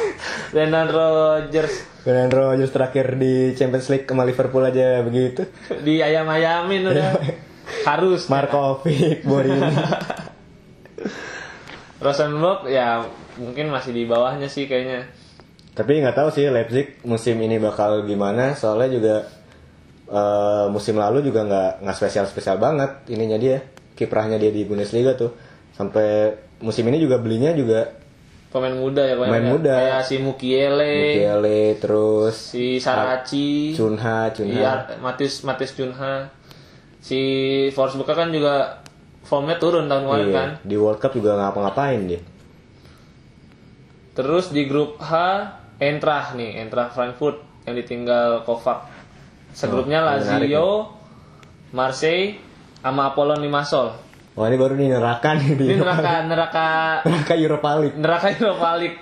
B: [laughs] Brendan Rodgers
A: Brendan Rodgers terakhir di Champions League sama Liverpool aja begitu. [laughs]
B: di ayam-ayamin udah. [laughs] Harus.
A: Markovic, Borini.
B: Rosenborg ya mungkin masih di bawahnya sih kayaknya.
A: Tapi nggak tahu sih Leipzig musim ini bakal gimana. Soalnya juga eh, musim lalu juga nggak nggak spesial spesial banget ininya dia kiprahnya dia di Bundesliga tuh. Sampai musim ini juga belinya juga
B: Pemain muda ya
A: Pemain
B: banyak.
A: muda.
B: Kayak si Mukiele,
A: Mukiele terus
B: si Saraci,
A: Cunha, Cunha.
B: Iya, Matis Matis Junha. Si Forsberg kan juga formnya turun tahun kemarin
A: Iya,
B: kan.
A: Di World Cup juga ngapa-ngapain dia.
B: Terus di grup H Eintracht nih, Eintracht Frankfurt yang ditinggal Kovac. Segrupnya
A: Oh,
B: Lazio, Marseille, sama Apollon Limassol.
A: Wah ini baru nih neraka nih di
B: Ini neraka neraka
A: neraka Europa League.
B: neraka Europa League.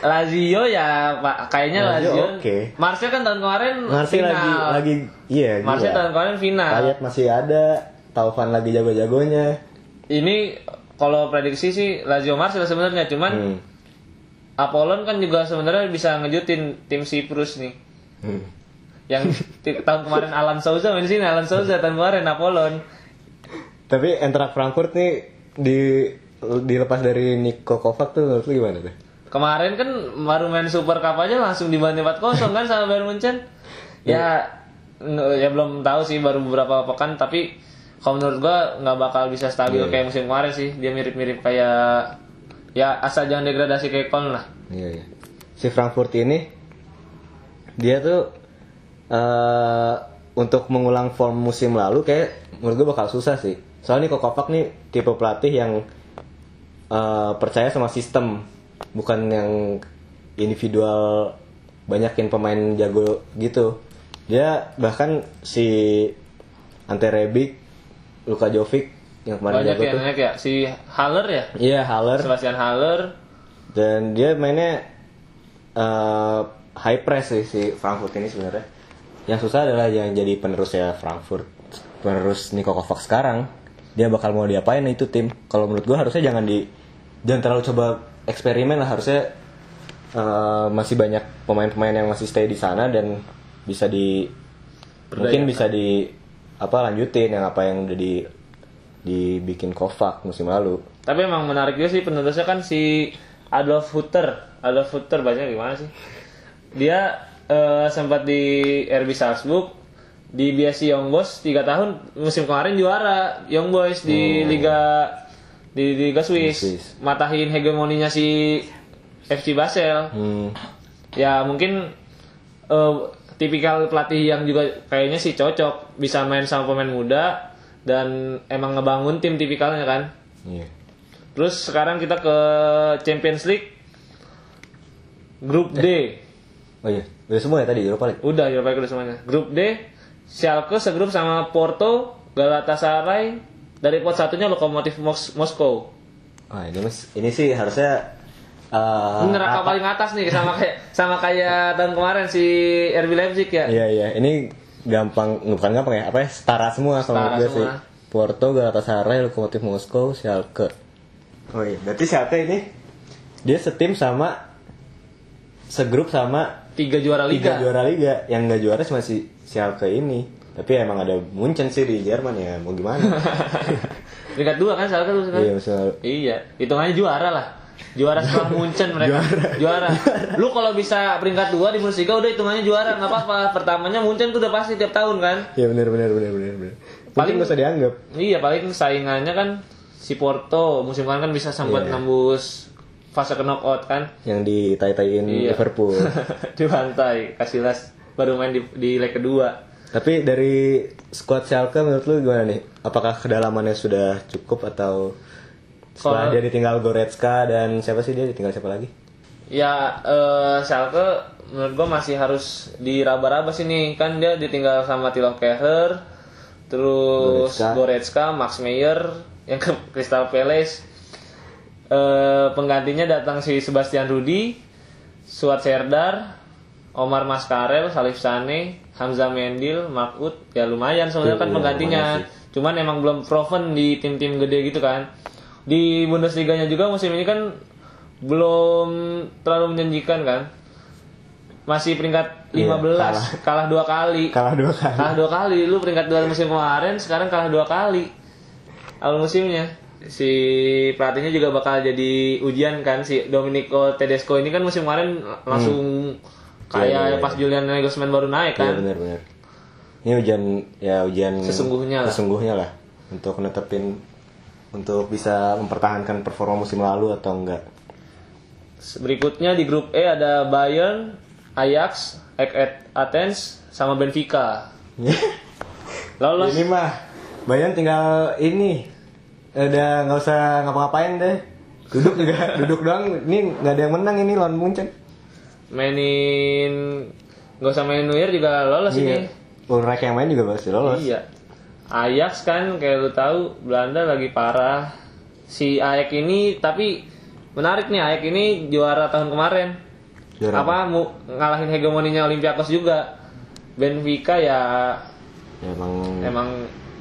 B: Lazio ya Pak, kayaknya
A: Lazio
B: Lazio.
A: oke.
B: Marseille kan tahun kemarin
A: Marseille
B: final.
A: lagi lagi iya gila.
B: tahun kemarin final.
A: Payet masih ada, Taufan lagi jago-jagonya.
B: Ini kalau prediksi sih Lazio Marseille sebenarnya cuman
A: Hmm.
B: Apollon kan juga sebenarnya bisa ngejutin tim Siprus nih.
A: Hmm.
B: Yang tahun kemarin Alan Souza main sini, Alan Souza tahun kemarin Apollon.
A: Tapi Eintracht Frankfurt nih di dilepas dari Niko Kovac tuh menurut lu gimana tuh?
B: Kemarin kan baru main Super Cup aja langsung dibantai 4-0 kan sama Bayern Munchen. [laughs] Ya ya belum tahu sih baru beberapa pekan tapi kalau menurut gua nggak bakal bisa stabil kayak musim kemarin sih. Dia mirip-mirip kayak ya asal jangan degradasi kayak Köln lah.
A: Iya iya. Si Frankfurt ini dia tuh eh untuk mengulang form musim lalu kayak menurut gue bakal susah sih. Soalnya Niko Kovac nih tipe pelatih yang eh, percaya sama sistem, bukan yang individual banyakin pemain jago gitu. Dia bahkan si Ante Rebic, Luka Jovic yang kemarin
B: Banyak
A: jago
B: yang
A: tuh.
B: naik ya. Si Haller ya.
A: Iya, Haller
B: Sebastian Haller.
A: dan dia mainnya eh, high press sih si Frankfurt ini sebenarnya. Yang susah adalah yang jadi penerusnya Frankfurt, penerus Niko Kovac sekarang. Dia bakal mau diapain itu tim? Kalau menurut gua harusnya jangan di jangan terlalu coba eksperimen lah harusnya eh, masih banyak pemain-pemain yang masih stay di sana dan bisa di mungkin bisa di apa lanjutin yang apa yang udah di dibikin Kovac musim lalu.
B: Tapi emang menarik juga sih penerusnya kan si Adolf Hutter. Adolf Hutter banyak gimana sih? Dia eh, sempat di RB Salzburg di BSC Young Boys 3 tahun musim kemarin juara Young Boys di Liga di Liga Swiss.
A: Swiss.
B: Matahin hegemoninya si FC Basel.
A: Hmm,
B: Ya mungkin eh, tipikal pelatih yang juga kayaknya sih cocok bisa main sama pemain muda dan emang ngebangun tim tipikalnya kan.
A: iya.
B: Terus sekarang kita ke Champions League Grup D.
A: Oh iya, udah semua ya tadi Europa League.
B: Udah Europa League udah semuanya. Grup D Schalke segrup sama Porto, Galatasaray, dari pot satunya Lokomotif Mos- Moskow.
A: Ah, ini mas, ini sih harusnya eh,
B: Ini neraka
A: apa-
B: paling atas nih sama kayak [laughs] sama kayak tahun kemarin si RB Leipzig ya.
A: Iya iya, ini gampang bukan gampang ya, apa ya? Setara semua menurut gue sih. Porto, Galatasaray, Lokomotif Moskow, Schalke. Oh iya, berarti Schalke ini dia setim sama segrup sama
B: Tiga juara
A: tiga
B: liga.
A: juara liga. Yang nggak juara cuma si Schalke ini. Tapi emang ada Munchen sih di Jerman ya, mau gimana? [laughs]
B: Peringkat dua kan Schalke tuh
A: iya, lalu.
B: Iya, hitungannya juara lah. Juara setelah [laughs] Munchen mereka. juara. Lu kalau bisa peringkat dua di Bundesliga udah hitungannya juara, nggak apa-apa. Pertamanya Munchen tuh udah pasti tiap tahun kan.
A: Iya benar benar benar benar benar.
B: Paling-
A: nggak usah dianggap.
B: Iya, paling saingannya kan si Porto musim kemarin kan bisa sempat
A: Iya.
B: nembus fase knockout kan.
A: Yang ditai-taiin
B: Iya.
A: Liverpool. [laughs]
B: Dibantai, Casillas baru main di, di leg kedua.
A: Tapi dari squad Schalke menurut lu gimana nih? Apakah kedalamannya sudah cukup atau setelah
B: Kalau-
A: dia ditinggal Goretzka dan siapa sih dia ditinggal siapa lagi?
B: Ya, eh Schalke menurut gua masih harus diraba-raba sih nih. Kan dia ditinggal sama Tilo Kehrer, terus
A: Goretzka.
B: Goretzka, Max Meyer yang ke Crystal Palace. Eh penggantinya datang si Sebastian Rudi, Suat Serdar, Omar Maskarel, Salif Sane, Hamzah Mendil, Mark Ut. Ya lumayan sebenarnya kan
A: Iya,
B: penggantinya. Cuman emang belum proven di tim-tim gede gitu kan. Di Bundesliga-nya juga musim ini kan belum terlalu menjanjikan kan. Masih peringkat
A: Iya,
B: 15, kalah. dua kali.
A: Kalah dua kali.
B: Kalah dua kali. Lu peringkat dua musim kemarin, sekarang kalah dua kali. Awal musimnya. Si pelatihnya juga bakal jadi ujian kan si Domenico Tedesco ini kan musim kemarin langsung kayak
A: Iya, iya,
B: pas Julian Nagelsmann baru naik
A: Iya
B: kan.
A: benar benar. Ini ujian ya ujian
B: Sesungguhnya lah.
A: Sesungguhnya lah untuk netepin untuk bisa mempertahankan performa musim lalu atau enggak.
B: Berikutnya di grup E ada Bayern, Ajax, Athens, sama Benfica. [laughs] Lolos.
A: Ini mah Bayan tinggal ini udah nggak usah ngapa-ngapain deh. Duduk juga [laughs] duduk doang. Ini nggak ada yang menang ini lawan Munchen.
B: Mainin nggak usah main New Year juga lolos ini.
A: Ulrich yang main juga pasti lolos.
B: Iya. Ajax kan kayak lu tahu Belanda lagi parah. Si Ajax ini tapi menarik nih Ajax ini juara tahun kemarin.
A: Juara
B: apa mu, ngalahin hegemoninya Olympiakos juga. Benfica ya
A: Ya, emang
B: emang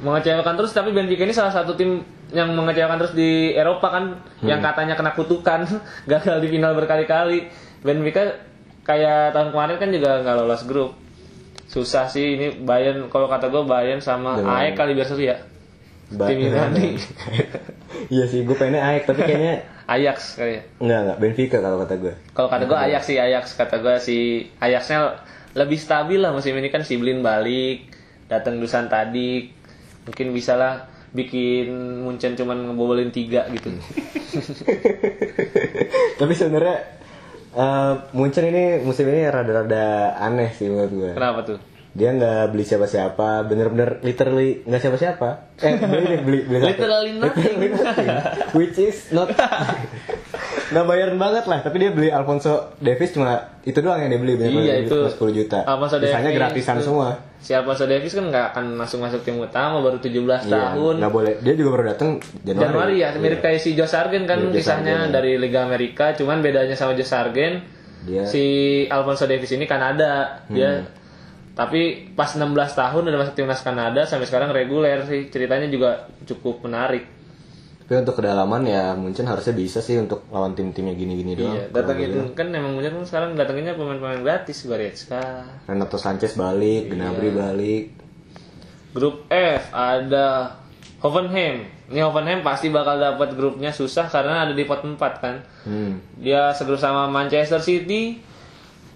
B: mengecewakan terus tapi Benfica ini salah satu tim yang mengecewakan terus di Eropa kan yang katanya kena kutukan [laughs] gagal di final berkali-kali Benfica kayak tahun kemarin kan juga nggak lolos grup susah sih ini Bayern kalau kata gue Bayern sama
A: Dengan-
B: AEK kali biar seru ya
A: Ba-
B: Tim Yunani. [laughs]
A: iya sih, gue pengennya Ajax tapi kayaknya [laughs]
B: Ajax kali ya.
A: enggak enggak Benfica kalau kata gue.
B: Kalau kata gue Ajax sih Ajax kata gue si Ajaxnya lebih stabil lah musim ini kan si Blin balik, datang Dusan Tadic, mungkin bisa lah bikin Munchen cuman ngebobolin tiga gitu. [laughs]
A: tapi sebenarnya eh Munchen ini musim ini rada-rada aneh sih menurut gue.
B: Kenapa tuh?
A: Dia nggak beli siapa-siapa, bener-bener literally nggak siapa-siapa. Eh beli beli beli satu.
B: Literally nothing.
A: Literally nothing. Which is not [laughs] nggak bayaran banget lah, tapi dia beli Alfonso Davis cuma itu doang yang dia beli bener-bener
B: Iya itu.
A: 10 juta.
B: Alphonso
A: Sisanya
B: Davies
A: gratisan
B: tuh.
A: semua.
B: Si Alfonso Davis kan nggak akan masuk masuk tim utama baru 17
A: Iya,
B: tahun.
A: nggak boleh. Dia juga baru datang Januari.
B: Januari ya, mirip kayak si Joe Sargent kan
A: Iya,
B: kisahnya
A: Sargent.
B: dari Liga Amerika, cuman bedanya sama Joe Sargent
A: Dia
B: si Alfonso Davis ini Kanada dia tapi pas 16 tahun udah masuk timnas Kanada sampai sekarang reguler sih ceritanya juga cukup menarik
A: tapi untuk kedalaman ya Munchen harusnya bisa sih untuk lawan tim-timnya gini-gini doang.
B: iya datangin kan emang bener kan sekarang datanginnya pemain-pemain gratis Goretzka
A: Renato Sanchez balik, Gnabry
B: Iya.
A: balik.
B: grup F ada Hoffenheim ini Hoffenheim pasti bakal dapat grupnya susah karena ada di pot 4 kan
A: Hmm.
B: dia segrup sama Manchester City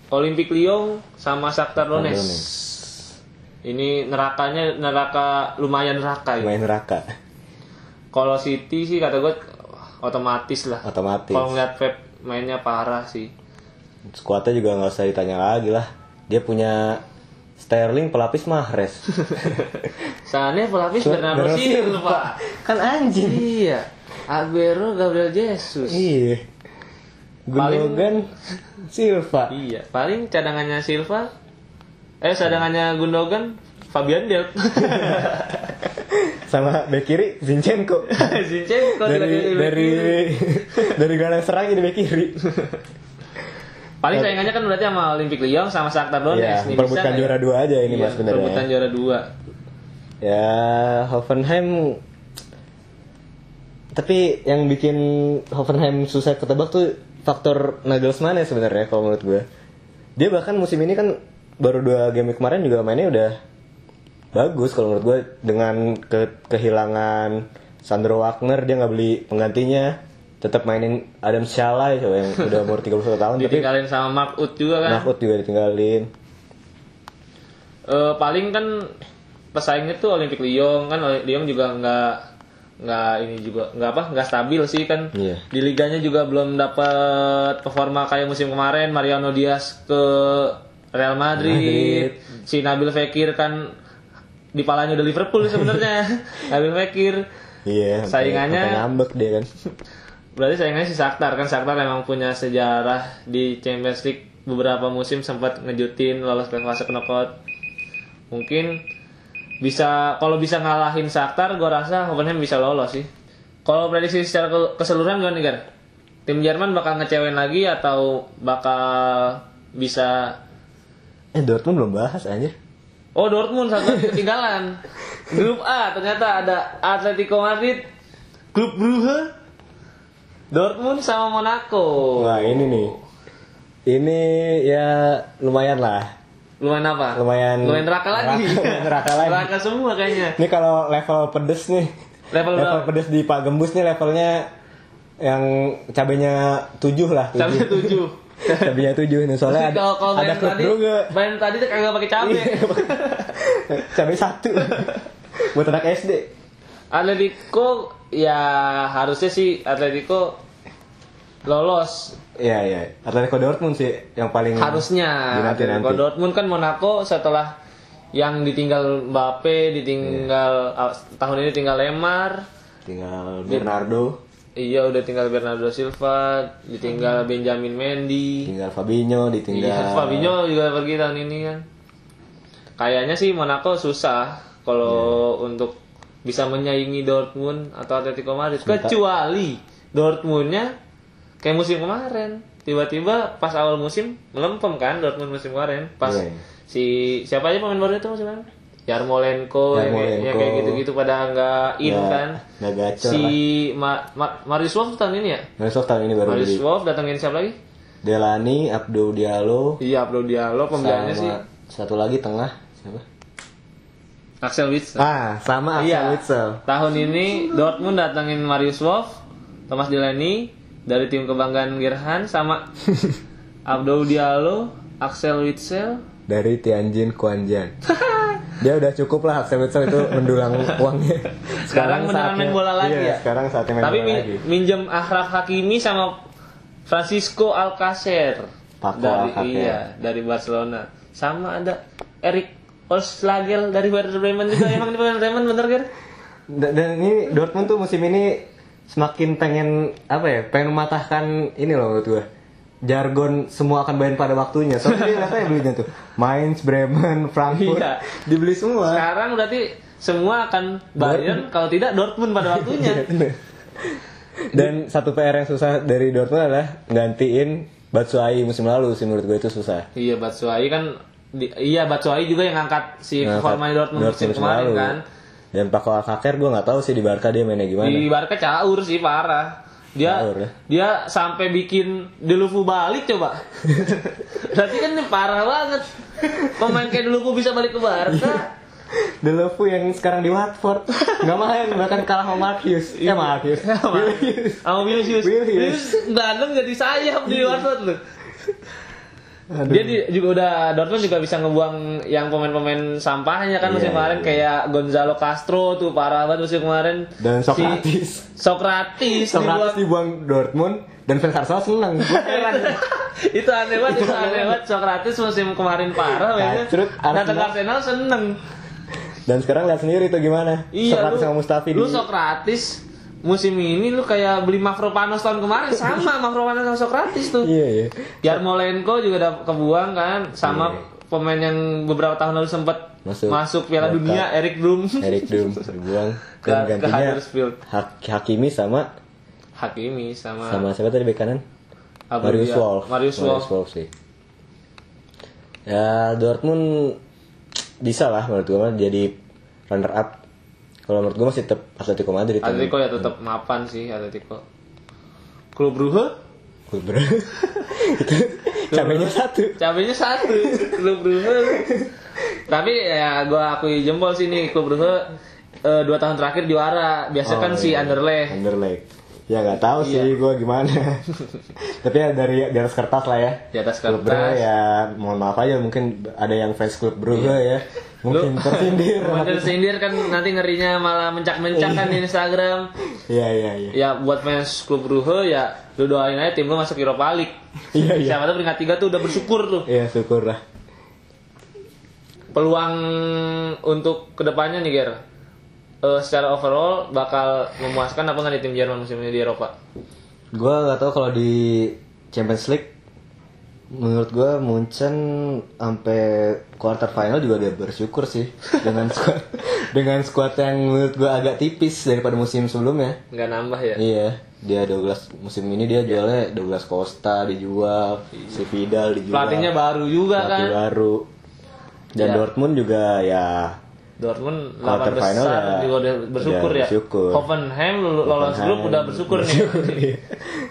B: Olympic Lyon sama Shakhtar Donetsk ini nerakanya neraka lumayan neraka ya.
A: Main neraka.
B: Kalau City sih kata gue otomatis lah.
A: Otomatis.
B: Kalau ngeliat Pep mainnya parah sih.
A: Skuadnya juga nggak usah ditanya lagi lah. Dia punya Sterling pelapis Mahrez. [laughs]
B: Soalnya pelapis Bernardo
A: Bernardo
B: Silva.
A: kan anjing.
B: Iya. Aguero Gabriel Jesus.
A: Iya. Gundogan Silva.
B: Iya. Paling cadangannya Silva. Eh cadangannya Gundogan Fabian Del. [laughs]
A: Sama bek kiri Zinchenko.
B: Zinchenko [laughs]
A: dari dari dari gelandang serang jadi bek kiri.
B: Paling saingannya kan berarti sama Olympic Lyon sama Shakhtar
A: Iya,
B: Donetsk. Nih, bisa
A: perebutan
B: ya?
A: juara dua aja ini
B: Iya,
A: mas sebenarnya.
B: Perebutan juara dua.
A: Ya Hoffenheim tapi yang bikin Hoffenheim susah ketebak tuh faktor Nagelsmann ya sebenarnya kalau menurut gue. Dia bahkan musim ini kan baru dua game kemarin juga mainnya udah bagus kalau menurut gue dengan ke- kehilangan Sandro Wagner dia nggak beli penggantinya tetap mainin Adam Shalai coba yang udah umur 31 tahun tapi
B: Ditinggalin sama Mark Uth juga kan.
A: Nakut juga ditinggalin.
B: Eh, paling kan pesaingnya tuh Olympic Lyon kan Lyon juga nggak nggak ini juga nggak apa nggak stabil sih kan
A: Iya.
B: di liganya juga belum dapat performa kayak musim kemarin Mariano Diaz ke Real Madrid, si Nabil Fekir kan di palanya udah Liverpool [laughs] sebenarnya Nabil Fekir
A: Iya,
B: Saingannya-
A: ngambek dia kan.
B: berarti saingannya si Shakhtar kan Shakhtar emang punya sejarah di Champions League beberapa musim sempat ngejutin lolos ke fase knockout mungkin bisa kalau bisa ngalahin Shakhtar gue rasa Hoffenheim bisa lolos sih kalau prediksi secara ke- keseluruhan gimana nih Gar? tim Jerman bakal ngecewain lagi atau bakal bisa
A: Eh Dortmund belum bahas anjir.
B: Oh Dortmund satu ketinggalan grup A ternyata ada Atletico Madrid grup Brugge Dortmund sama Monaco
A: Wah ini nih. Ini ya lumayan lah.
B: lumayan apa
A: Lumayan-
B: lumayan neraka lagi
A: Neraka- [laughs] neraka lagi.
B: neraka semua kayaknya
A: Ini kalau level pedes nih.
B: Level berapa?
A: pedes di Pak Gembus nih levelnya yang cabenya 7 lah.
B: cabai tujuh [laughs]
A: cabenya 7 nih soalnya ada,
B: kalau kalau
A: ada
B: main
A: klub
B: tadi
A: juga.
B: main tadi tuh kagak pakai cabai
A: cabai satu. Buat anak SD.
B: Atletico ya harusnya sih Atletico lolos
A: Iya iya. Atletico Dortmund sih yang paling
B: harusnya Atletico
A: nanti.
B: Dortmund kan Monaco setelah yang ditinggal Mbappe ditinggal ah, tahun ini tinggal Lemar
A: Tinggal Bernardo,
B: iya udah tinggal Bernardo Silva ditinggal Benjamin Mendy
A: tinggal Fabinho, ditinggal
B: Iya, Fabinho juga pergi tahun ini kan. Kayaknya sih Monaco susah kalau
A: Iya.
B: untuk bisa menyaingi Dortmund atau Atletico Madrid. Kecuali Dortmundnya kayak musim kemarin. Tiba-tiba pas awal musim melempem kan Dortmund musim kemarin. Pas
A: Iya.
B: si siapa aja pemain baru itu musim kemarin? Yarmolenko, yang, kayak- yang
A: Yarmolenko.
B: kayak gitu-gitu pada nggak in
A: Nggak-
B: kan.
A: nggak gacor
B: si Ma- Ma- Marius Wolf tahun ini ya?
A: Marisov tahun ini baru
B: Marius. Wolf datengin siapa lagi?
A: Delani, Abdou Diallo,
B: Iya, Abdul Diallo pembeliannya sih.
A: satu lagi tengah siapa?
B: Axel Witsel.
A: Ah, sama Axel
B: Iya.
A: Witsel.
B: Tahun ini Dortmund datangin Marius Wolf, Thomas Delaney dari tim kebanggaan Gerhan sama [laughs] Abdou Diallo, Axel Witsel.
A: Dari Tianjin Kuanjan. [laughs] Dia udah cukup lah Axel itu mendulang uangnya.
B: Sekarang beneran main bola lagi
A: iya,
B: ya?
A: Sekarang saatnya main
B: Tapi
A: bola
B: mi-
A: lagi.
B: minjem Achraf Hakimi sama Francisco Alcacer
A: Paco
B: dari
A: Alcacer.
B: iya dari Barcelona. Sama ada Erik Oslagel dari Werder Bremen juga emang di Werder Bremen bener kan?
A: Dan, ini Dortmund tuh musim ini semakin pengen apa ya? Pengen mematahkan ini loh menurut gua. Jargon semua akan main pada waktunya. Soalnya dia [laughs] katanya belinya tuh Mainz, Bremen, Frankfurt.
B: Iya.
A: Dibeli semua.
B: Sekarang berarti semua akan Bayern kalau tidak Dortmund pada waktunya. [laughs]
A: Dan satu PR yang susah dari Dortmund adalah gantiin Batshuayi musim lalu sih menurut gue itu susah.
B: iya Batshuayi kan di- iya Batshuayi juga yang ngangkat si
A: Nah,
B: performa Dortmund musim kemarin kan.
A: Dan Paco Alcacer gue nggak tahu sih di Barca dia mainnya gimana.
B: Di Barca caur sih parah. Dia
A: ya?
B: dia sampai bikin Delufu balik coba. [laughs] Berarti kan ini parah banget. Pemain kayak Delufu bisa balik ke Barca.
A: Delofu yang sekarang di Watford nggak main bahkan kalah sama Marcus. Ya Marcus. Willius.
B: Sama Vinicius.
A: Willius.
B: Vinicius gelandang jadi sayap di Watford loh. Dia di- juga udah Dortmund juga bisa ngebuang yang pemain-pemain sampahnya kan musim
A: Iya,
B: kemarin
A: iya.
B: kayak Gonzalo Castro tuh parah banget musim kemarin.
A: Dan
B: Si
A: Socrates.
B: Socrates,
A: Socrates
B: dibuang.
A: dibuang Dortmund dan fans Arsenal seneng. Gue [laughs] heran.
B: itu aneh banget, itu aneh banget. Socrates musim kemarin parah.
A: Kacrut,
B: Datang
A: Arsenal.
B: Arsenal seneng.
A: Dan sekarang lihat sendiri tuh gimana.
B: Iya
A: Socrates
B: lu,
A: sama Mustafi
B: lu
A: di
B: Socrates musim ini lu kayak beli Mavropanos tahun kemarin [laughs] sama Mavropanos sama Socrates tuh.
A: Iya iya.
B: Yarmolenko juga udah kebuang kan sama
A: Iya.
B: pemain yang beberapa tahun lalu sempat
A: Masuk.
B: masuk, Piala
A: World
B: Dunia Erik Dum
A: Eric Dum dibuang [laughs]
B: ke,
A: dan
B: ke
A: gantinya
B: Huddersfield.
A: Hak- Hakimi sama
B: Hakimi sama,
A: sama siapa tadi bek kanan? Marius
B: Dia-
A: Wolf.
B: Marius Wolf.
A: sih. Ya Dortmund bisa lah menurut gue jadi runner up. Kalau menurut gue masih tetap Atletico Madrid.
B: Atletico ya tetap mapan sih Atletico. Klub Brugge
A: Klub bro. itu [laughs] cabenya satu.
B: cabenya satu Klub Brugge. Tapi ya gua akui jempol sih nih Klub Brugge eh, dua tahun terakhir juara. Biasa kan
A: Oh,
B: si
A: iya.
B: Anderlecht.
A: Anderlecht. Ya nggak tahu sih
B: Iya.
A: gue gimana. [laughs] Tapi ya dari di atas kertas lah ya.
B: Di atas
A: Klub
B: kertas.
A: Brugge ya mohon maaf aja mungkin ada yang fans klub Brugge ya. Mungkin tersindir.
B: Mungkin tersindir kan nanti ngerinya malah mencak-mencak kan di Instagram.
A: Iya iya iya.
B: Ya buat fans klub Brugge ya lu doain aja tim lu masuk Europa League.
A: Iya iya.
B: Siapa tahu peringkat tiga tuh udah bersyukur tuh.
A: Iya syukur lah.
B: Peluang untuk ke depannya nih Ger. Eh, secara overall bakal memuaskan apa nggak di tim Jerman musim ini di Eropa?
A: Gue nggak tahu kalau di Champions League menurut gue Munchen sampai quarter final juga dia bersyukur sih dengan squad [laughs] dengan squad yang menurut gue agak tipis daripada musim sebelumnya.
B: Nggak nambah ya?
A: Iya, dia Douglas musim ini dia jualnya Douglas Costa dijual, si Vidal dijual.
B: Pelatihnya baru juga
A: pelatih
B: kan.
A: baru. Dan
B: Ya.
A: Dortmund juga ya
B: Dortmund
A: Quarter
B: 8
A: final
B: besar
A: ya-
B: juga udah bersyukur
A: udah
B: ya.
A: bersyukur.
B: Hoffenheim lolos
A: Hoffenheim
B: grup udah bersyukur nih. [laughs]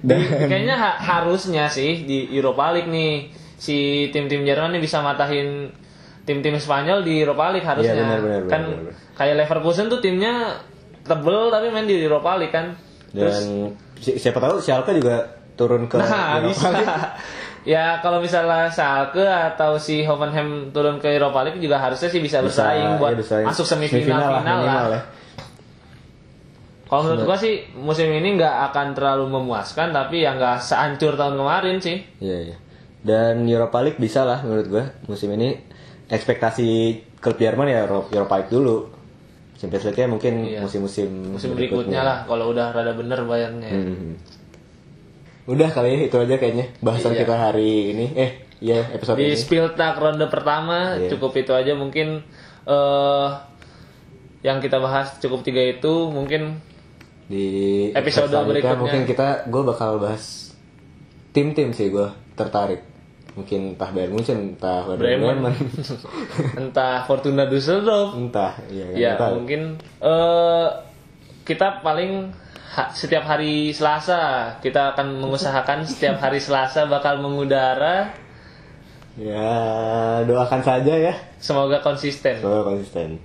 A: Dan
B: kayaknya ha- harusnya sih di Europa League nih si tim-tim Jerman nih bisa matahin tim-tim Spanyol di Europa League harusnya.
A: Iya, benar, benar,
B: kan
A: benar, benar.
B: kayak Leverkusen tuh timnya tebel tapi main di Europa League kan. Terus
A: dan si- siapa tahu Schalke juga turun ke
B: nah
A: Europa
B: bisa.
A: League. [laughs]
B: ya kalau misalnya Schalke atau si Hoffenheim turun ke Europa League juga harusnya sih bisa,
A: Bisa,
B: bersaing buat
A: iya, bersaing.
B: masuk semifinal
A: Semifinal lah,
B: final lah.
A: minimal ya.
B: Kalau menurut gua sih musim ini nggak akan terlalu memuaskan tapi ya nggak sehancur tahun kemarin sih.
A: Iya, iya. Dan Europa League bisa lah menurut gua musim ini ekspektasi klub Jerman ya Euro- Europa League dulu. Champions League-nya mungkin
B: Iya.
A: musim-musim
B: Musim berikutnya lah kalau udah rada bener bayarnya.
A: Hmm. Udah kali ya itu aja kayaknya bahasan
B: Iya.
A: kita hari ini. Eh, iya episode
B: Di
A: ini.
B: Spieltag ronde pertama
A: Iya.
B: cukup itu aja mungkin eh yang kita bahas cukup tiga itu mungkin
A: Di
B: Episode berikutnya.
A: mungkin kita gue bakal bahas tim-tim sih gue tertarik. Mungkin entah Bayern Munchen, entah Werder
B: Bremen. [laughs] Entah Fortuna Düsseldorf
A: entah, iya kan,
B: ya
A: tahu.
B: mungkin eh kita paling ha- setiap hari Selasa kita akan mengusahakan setiap hari Selasa bakal mengudara
A: Ya, doakan saja ya.
B: Semoga konsisten.
A: Semoga konsisten.